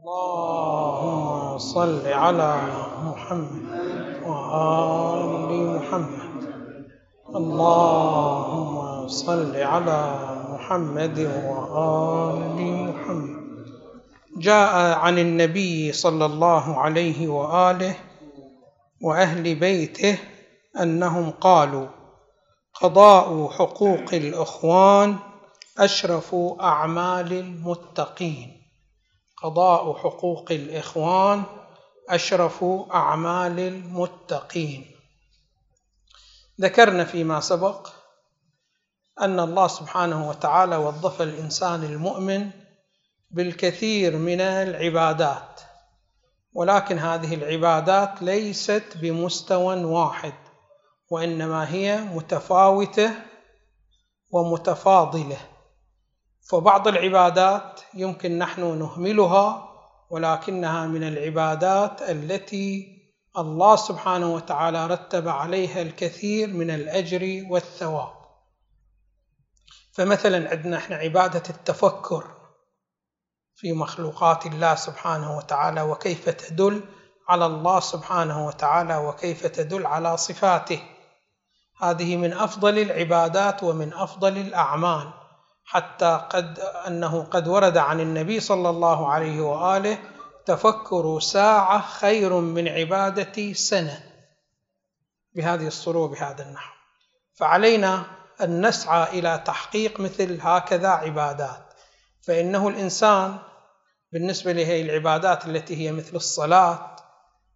اللهم صل على محمد وآل محمد. اللهم صل على محمد وآل محمد. جاء عن النبي صلى الله عليه وآله وأهل بيته أنهم قالوا قضاء حقوق الإخوان أشرف أعمال المتقين. قضاء حقوق الإخوان أشرف أعمال المتقين. ذكرنا فيما سبق أن الله سبحانه وتعالى وظف الإنسان المؤمن بالكثير من العبادات ولكن هذه العبادات ليست بمستوى واحد وإنما هي متفاوتة ومتفاضلة. فبعض العبادات يمكن نحن نهملها ولكنها من العبادات التي الله سبحانه وتعالى رتب عليها الكثير من الأجر والثواب. فمثلا عندنا إحنا عبادة التفكر في مخلوقات الله سبحانه وتعالى وكيف تدل على الله سبحانه وتعالى وكيف تدل على صفاته. هذه من أفضل العبادات ومن أفضل الأعمال. حتى قد أنه قد ورد عن النبي صلى الله عليه وآله تفكر ساعة خير من عبادة سنة. بهذه الصورة بهذا النحو. فعلينا أن نسعى إلى تحقيق مثل هكذا عبادات. فإنه الإنسان بالنسبة لهذه العبادات التي هي مثل الصلاة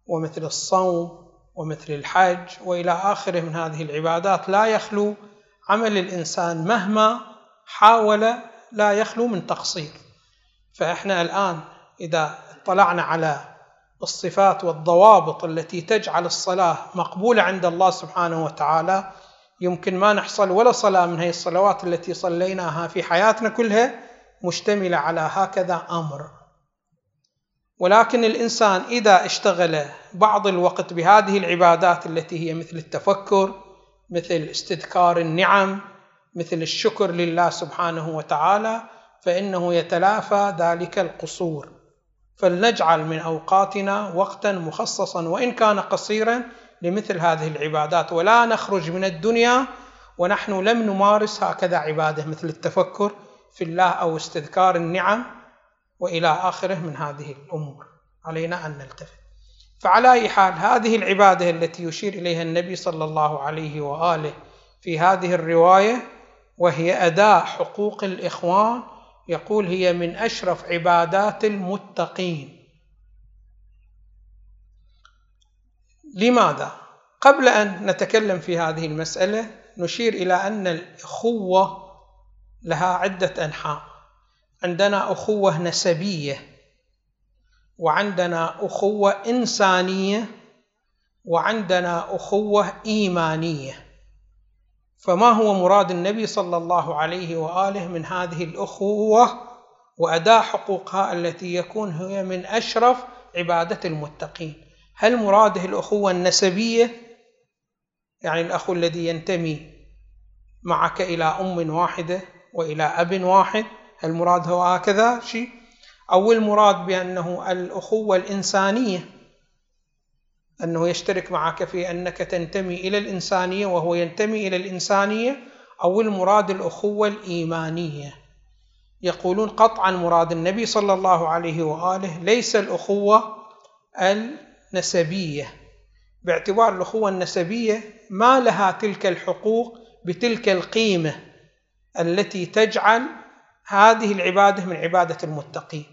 ومثل الصوم ومثل الحج وإلى آخره من هذه العبادات لا يخلو عمل الإنسان مهما حاول لا يخلو من تقصير. فإحنا الآن إذا اطلعنا على الصفات والضوابط التي تجعل الصلاة مقبولة عند الله سبحانه وتعالى يمكن ما نحصل ولا صلاة من هذه الصلوات التي صليناها في حياتنا كلها مشتملة على هكذا أمر. ولكن الإنسان إذا اشتغل بعض الوقت بهذه العبادات التي هي مثل التفكر مثل استذكار النعم مثل الشكر لله سبحانه وتعالى فإنه يتلافى ذلك القصور. فلنجعل من أوقاتنا وقتا مخصصا وإن كان قصيرا لمثل هذه العبادات. ولا نخرج من الدنيا ونحن لم نمارس هكذا عبادة مثل التفكر في الله أو استذكار النعم وإلى آخره من هذه الأمور. علينا أن نلتفت. فعلى أي حال هذه العبادة التي يشير إليها النبي صلى الله عليه وآله في هذه الرواية وهي اداء حقوق الإخوان يقول هي من أشرف عبادات المتقين. لماذا؟ قبل أن نتكلم في هذه المسألة نشير إلى أن الأخوة لها عدة أنحاء. عندنا أخوة نسبية وعندنا أخوة إنسانية وعندنا أخوة إيمانية. فما هو مراد النبي صلى الله عليه وآله من هذه الأخوة واداء حقوقها التي يكون هي من أشرف عبادة المتقين؟ هل مراده الأخوة النسبية؟ يعني الاخ الذي ينتمي معك إلى أم واحدة وإلى أب واحد هل مراد هو هكذا شيء؟ أو المراد بأنه الأخوة الإنسانية؟ أنه يشترك معك في أنك تنتمي إلى الإنسانية وهو ينتمي إلى الإنسانية أو المراد الأخوة الإيمانية. يقولون قطعا مراد النبي صلى الله عليه وآله ليس الأخوة النسبية. باعتبار الأخوة النسبية ما لها تلك الحقوق بتلك القيمة التي تجعل هذه العبادة من عبادة المتقين.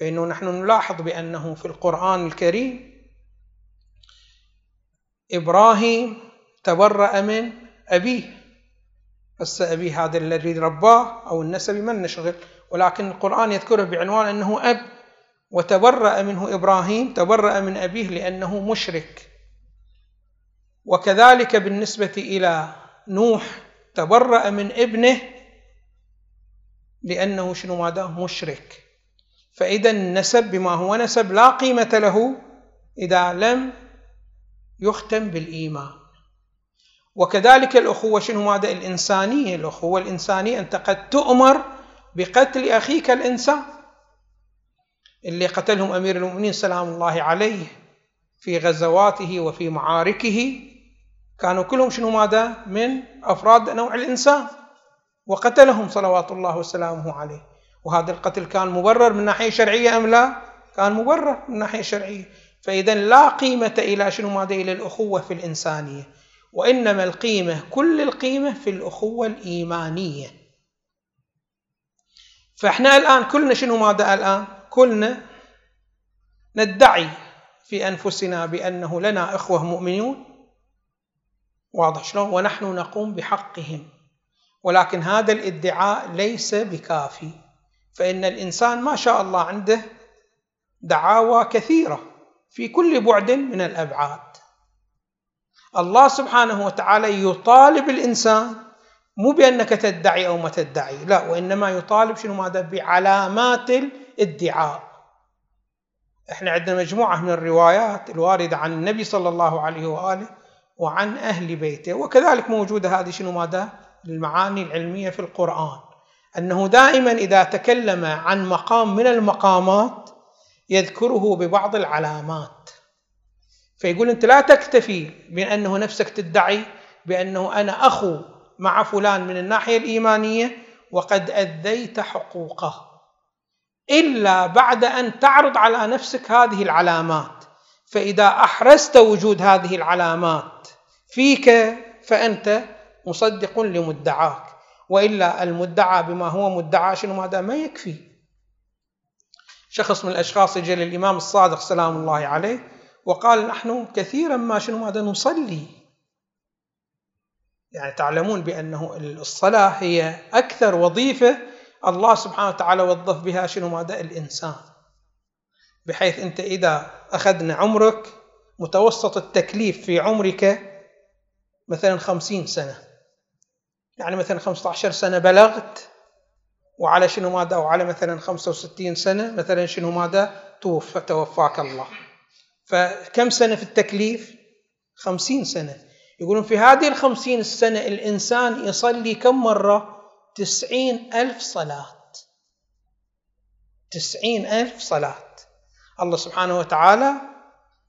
فإنه نحن نلاحظ بأنه في القرآن الكريم إبراهيم تبرأ من أبيه. بس أبيه هذا الذي رباه أو النسب من نشغل. ولكن القرآن يذكره بعنوان أنه أب وتبرأ منه إبراهيم تبرأ من أبيه لأنه مشرك. وكذلك بالنسبة إلى نوح تبرأ من ابنه لأنه شنو ماذا؟ مشرك. فإذا النسب بما هو نسب لا قيمة له إذا لم يختم بالإيمان. وكذلك الأخوة شنو ماذا؟ الإنسانية. الأخوة الإنسانية أنت قد تؤمر بقتل أخيك الإنسان اللي قتلهم أمير المؤمنين سلام الله عليه في غزواته وفي معاركه. كانوا كلهم شنو ماذا؟ من أفراد نوع الإنسان. وقتلهم صلوات الله وسلامه عليه. وهذا القتل كان مبرر من ناحية شرعية أم لا؟ كان مبرر من ناحية شرعية. فإذا لا قيمة إلى شنو ماذا إلى الأخوة في الإنسانية. وإنما القيمة كل القيمة في الأخوة الإيمانية. فإحنا الآن كلنا شنو ماذا الآن؟ كلنا ندعي في أنفسنا بأنه لنا إخوة مؤمنون. واضح شلون؟ ونحن نقوم بحقهم. ولكن هذا الادعاء ليس بكافي. فإن الإنسان ما شاء الله عنده دعاوى كثيرة. في كل بعد من الأبعاد. الله سبحانه وتعالى يطالب الإنسان مو بأنك تدعي أو ما تدعي لا وإنما يطالب شنو ماذا؟ بعلامات الادعاء. إحنا عندنا مجموعة من الروايات الواردة عن النبي صلى الله عليه وآله وعن أهل بيته وكذلك موجودة هذه شنو ماذا؟ المعاني العلمية في القرآن. أنه دائما إذا تكلم عن مقام من المقامات يذكره ببعض العلامات. فيقول أنت لا تكتفي بأنه نفسك تدعي بأنه أنا أخو مع فلان من الناحية الإيمانية وقد أذيت حقوقه. إلا بعد أن تعرض على نفسك هذه العلامات. فإذا أحرزت وجود هذه العلامات فيك فأنت مصدق لمدعاك. وإلا المدعى بما هو مدعى شنو؟ هذا ما يكفي. شخص من الأشخاص يجي للإمام الصادق سلام الله عليه وقال نحن كثيرا ما شنو هذا نصلي. يعني تعلمون بأنه الصلاة هي أكثر وظيفة الله سبحانه وتعالى وظف بها شنو ماذا الإنسان. بحيث أنت إذا أخذنا عمرك متوسط التكليف في عمرك مثلا خمسين سنة. يعني مثلا خمسة عشر سنة بلغت وعلى شنو ماذا؟ وعلى مثلا خمسة وستين سنة مثلا شنو ماذا؟ توفى توفاك الله. فكم سنة في التكليف؟ خمسين سنة. يقولون في هذه الخمسين السنة الإنسان يصلي كم مرة؟ تسعين ألف صلاة. تسعين ألف صلاة. الله سبحانه وتعالى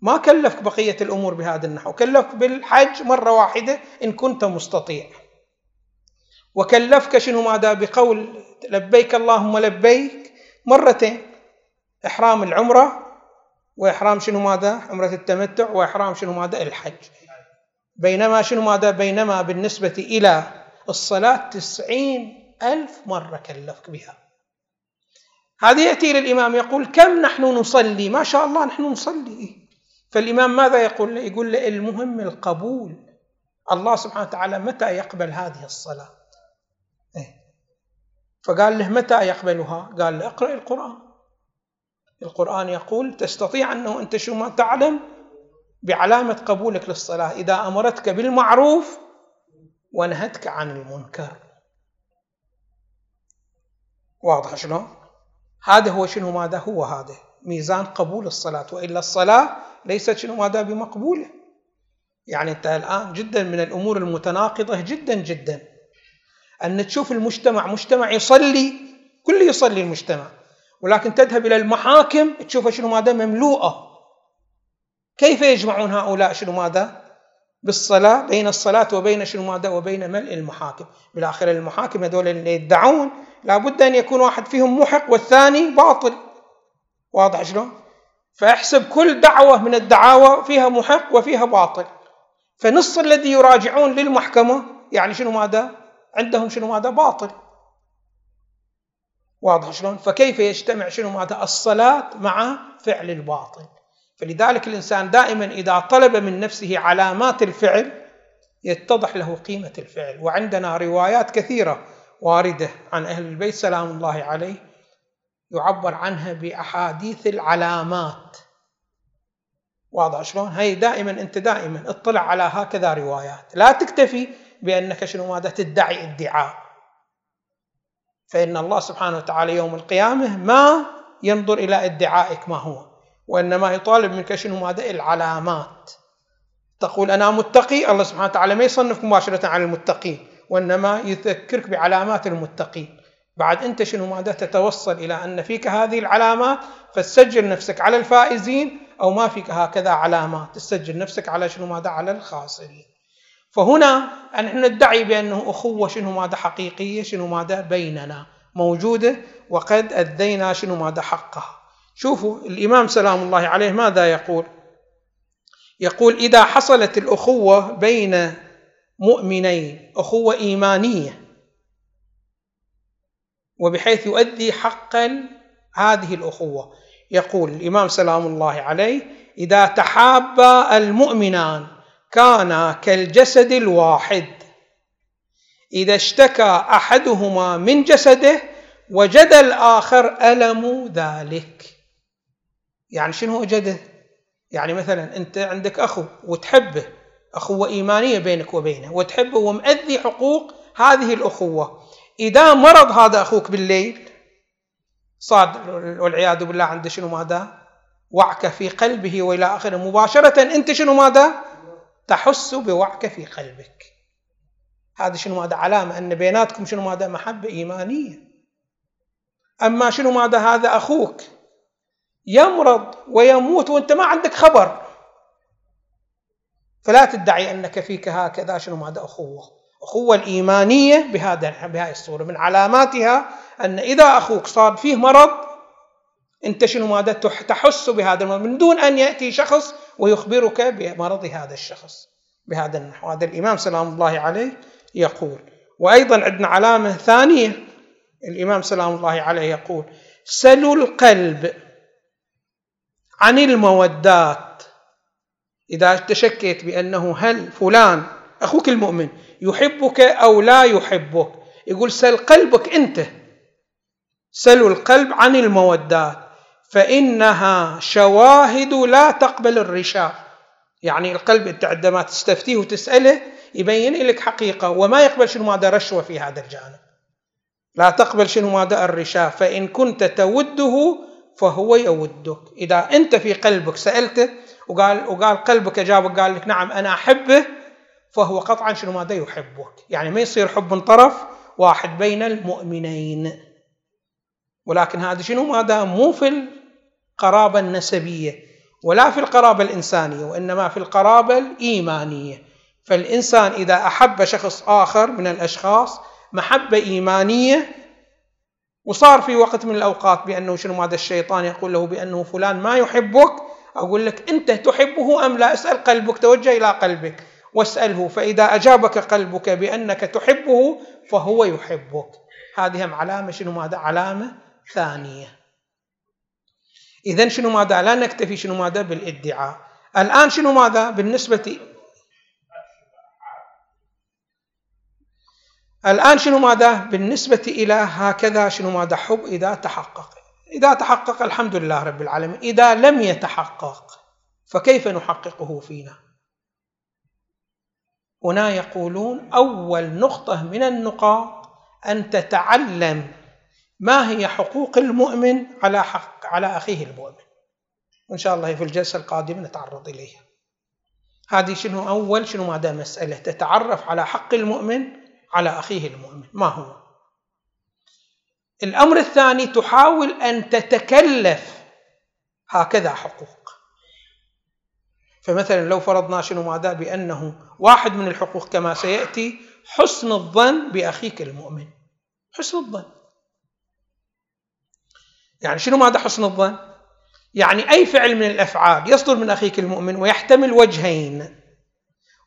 ما كلفك بقية الأمور بهذا النحو. كلفك بالحج مرة واحدة إن كنت مستطيع. وكلفك شنو ماذا؟ بقول لبيك اللهم لبيك مرتين. إحرام العمرة وإحرام شنو ماذا؟ عمرة التمتع وإحرام شنو ماذا؟ الحج. بينما شنو ماذا؟ بينما بالنسبة إلى الصلاة تسعين ألف مرة كلفك بها. هذه يأتي للإمام يقول كم نحن نصلي؟ ما شاء الله نحن نصلي. فالإمام ماذا يقول له؟ يقول له المهم القبول. الله سبحانه وتعالى متى يقبل هذه الصلاة؟ فقال له متى يقبلها؟ قال له اقرأ القرآن. القرآن يقول تستطيع أنه أنت شو ما تعلم بعلامة قبولك للصلاة. إذا أمرتك بالمعروف ونهتك عن المنكر. واضح شلون؟ هذا هو شنو ماذا هو هذا؟ ميزان قبول الصلاة. وإلا الصلاة ليست شنو ماذا بمقبولة. يعني أنت الآن جدا من الأمور المتناقضة جدا جدا. أن تشوف المجتمع مجتمع يصلي كل يصلي المجتمع. ولكن تذهب إلى المحاكم تشوف شنو ماذا مملوءة. كيف يجمعون هؤلاء؟ شنو ماذا؟ بالصلاة بين الصلاة وبين شنو ماذا؟ وبين ملء المحاكم. بالآخرة المحاكم هذول اللي يدعون لابد أن يكون واحد فيهم محق والثاني باطل. واضح شلون؟ فاحسب كل دعوة من الدعاوى فيها محق وفيها باطل. فنص الذي يراجعون للمحكمة يعني شنو ماذا؟ عندهم شنو ماذا باطل. واضح شلون؟ فكيف يجتمع شنو ماذا الصلاة مع فعل الباطل. فلذلك الإنسان دائما إذا طلب من نفسه علامات الفعل يتضح له قيمة الفعل. وعندنا روايات كثيرة واردة عن أهل البيت سلام الله عليه يعبر عنها بأحاديث العلامات. واضح شلون؟ هي دائما أنت دائما اطلع على هكذا روايات. لا تكتفي بأنك شنو؟ ماذا تدعي ادعاء. فإن الله سبحانه وتعالى يوم القيامة ما ينظر إلى ادعائك ما هو وإنما يطالب منك شنو؟ ماذا العلامات. تقول أنا متقي الله سبحانه وتعالى ما يصنفك مباشرة على المتقين وإنما يذكرك بعلامات المتقين. بعد أنت شنو؟ ماذا تتوصل إلى أن فيك هذه العلامات فتسجل نفسك على الفائزين أو ما فيك هكذا علامات. تسجل نفسك على شنو؟ ماذا على الخاسرين. فهنا نحن ندعي بأنه أخوة شنو ماذا حقيقية شنو ماذا بيننا موجودة وقد أدينا شنو ماذا حقها. شوفوا الإمام سلام الله عليه ماذا يقول؟ يقول إذا حصلت الأخوة بين مؤمنين أخوة إيمانية وبحيث يؤدي حقا هذه الأخوة. يقول الإمام سلام الله عليه إذا تحابا المؤمنان كانا كالجسد الواحد. إذا اشتكى أحدهما من جسده وجد الآخر ألم ذلك. يعني شنو وجده يعني مثلا أنت عندك أخو وتحبه أخوة إيمانية بينك وبينه وتحبه ومؤدي حقوق هذه الأخوة. إذا مرض هذا أخوك بالليل صاد والعياذ بالله عنده شنو ماذا؟ وعكة في قلبه وإلى آخره مباشرة. أنت شنو ماذا؟ تحس بوعكة في قلبك. هذا شنو ماذا؟ علامة أن بيناتكم شنو ماذا؟ محبة إيمانية. أما شنو ماذا؟ هذا أخوك يمرض ويموت وأنت ما عندك خبر. فلا تدعي أنك فيك هكذا شنو ماذا؟ أخوة. الأخوة الإيمانية بهذا بهذه الصورة. من علاماتها أن إذا أخوك صار فيه مرض أنت شنو ماذا؟ تحس بهذا المرض. من دون أن يأتي شخص ويخبرك بمرض هذا الشخص بهذا النحو. هذا الإمام سلام الله عليه يقول. وأيضا عندنا علامة ثانية. الإمام سلام الله عليه يقول سلوا القلب عن المودات. إذا تشكيت بأنه هل فلان أخوك المؤمن يحبك أو لا يحبك يقول سل قلبك أنت. سلوا القلب عن المودات. فإنها شواهد لا تقبل الرشاء يعني القلب أنت عندما تستفتيه وتسأله يبين لك حقيقة وما يقبل شنو ماذا رشوة في هذا الجانب. لا تقبل شنو ماذا الرشاء فإن كنت توده فهو يودك. إذا أنت في قلبك سألته وقال وقال قلبك جابك قال لك نعم أنا أحبه فهو قطعا شنو ماذا يحبك. يعني ما يصير حب من طرف واحد بين المؤمنين. ولكن هذا شنو ماذا؟ مو في القرابة النسبية ولا في القرابة الإنسانية وإنما في القرابة الإيمانية. فالإنسان إذا أحب شخص آخر من الأشخاص محبة إيمانية وصار في وقت من الأوقات بأنه شنو هذا الشيطان يقول له بأنه فلان ما يحبك أقول لك أنت تحبه أم لا؟ اسأل قلبك توجه إلى قلبك واسأله. فإذا أجابك قلبك بأنك تحبه فهو يحبك. هذه هم علامة شنو ماذا علامة ثانية. إذا شنو ماذا؟ لا نكتفي شنو ماذا؟ بالادعاء. الآن شنو ماذا؟ بالنسبة الآن شنو ماذا؟ بالنسبة إلى هكذا شنو ماذا؟ حب إذا تحقق. إذا تحقق الحمد لله رب العالمين. إذا لم يتحقق فكيف نحققه فينا؟ هنا يقولون أول نقطة من النقاط أن تتعلم ما هي حقوق المؤمن على حق على أخيه المؤمن. وإن شاء الله في الجلسة القادمة نتعرض إليها. هذه شنو أول؟ شنو ماذا مسألة تتعرف على حق المؤمن على أخيه المؤمن. ما هو؟ الأمر الثاني تحاول أن تتكلف. هكذا حقوق. فمثلا لو فرضنا شنو ماذا بأنه واحد من الحقوق كما سيأتي حسن الظن بأخيك المؤمن. حسن الظن. يعني شنو ماذا حسن الظن؟ يعني أي فعل من الأفعال يصدر من أخيك المؤمن ويحتمل وجهين.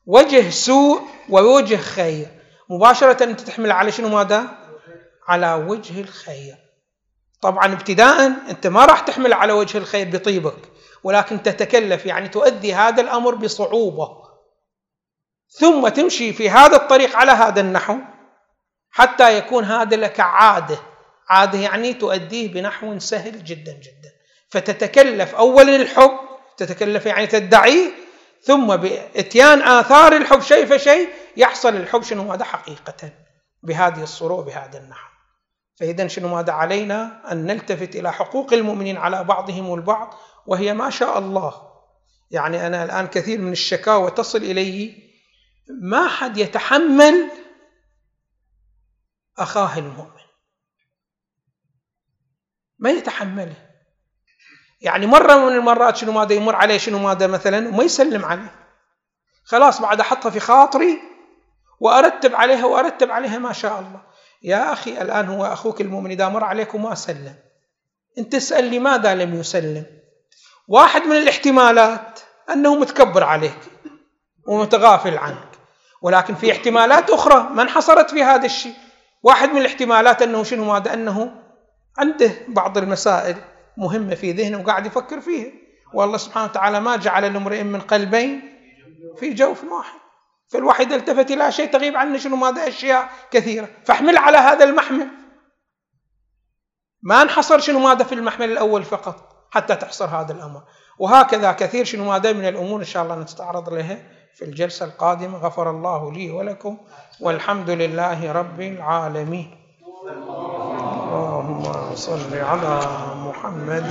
وجه سوء ووجه خير. مباشرة أنت تحمل على شنو ماذا؟ على وجه الخير. طبعا ابتداء أنت ما راح تحمل على وجه الخير بطيبك ولكن تتكلف يعني تؤدي هذا الأمر بصعوبة. ثم تمشي في هذا الطريق على هذا النحو حتى يكون هذا لك عادة. عاده يعني تؤديه بنحو سهل جدا جدا. فتتكلف اولا الحب تتكلف يعني تدعيه ثم بإتيان آثار الحب شيء فشيء يحصل الحب شنو هذا حقيقة بهذه الصورة وبهذا النحو. فاذا شنو ماذا علينا؟ أن نلتفت إلى حقوق المؤمنين على بعضهم البعض وهي ما شاء الله. يعني أنا الآن كثير من الشكاوى تصل إلي ما حد يتحمل أخاه المؤمن ما يتحمله. يعني مرة من المرات شنو ماذا يمر عليه شنو ماذا مثلا وما يسلم عليه. خلاص بعد أحطها في خاطري وأرتب عليها وأرتب عليها ما شاء الله. يا أخي الآن هو أخوك المؤمن إذا مر عليك وما سلم. أنت تسأل لماذا لم يسلم. واحد من الاحتمالات أنه متكبر عليك ومتغافل عنك. ولكن في احتمالات أخرى ما انحصرت في هذا الشيء. واحد من الاحتمالات أنه شنو ماذا؟ أنه عنده بعض المسائل مهمة في ذهنه وقاعد يفكر فيها. والله سبحانه وتعالى ما جعل لامرئ من قلبين في جوف واحد. فالواحد التفت إلى شيء تغيب عنه شنو؟ ماذا؟ أشياء كثيرة. فاحمل على هذا المحمل. ما انحصر شنو؟ ماذا في المحمل الأول فقط حتى تحصر هذا الأمر. وهكذا كثير شنو؟ ماذا؟ من الأمور إن شاء الله نتعرض لها في الجلسة القادمة. غفر الله لي ولكم. والحمد لله رب العالمين. اللهم صل على محمد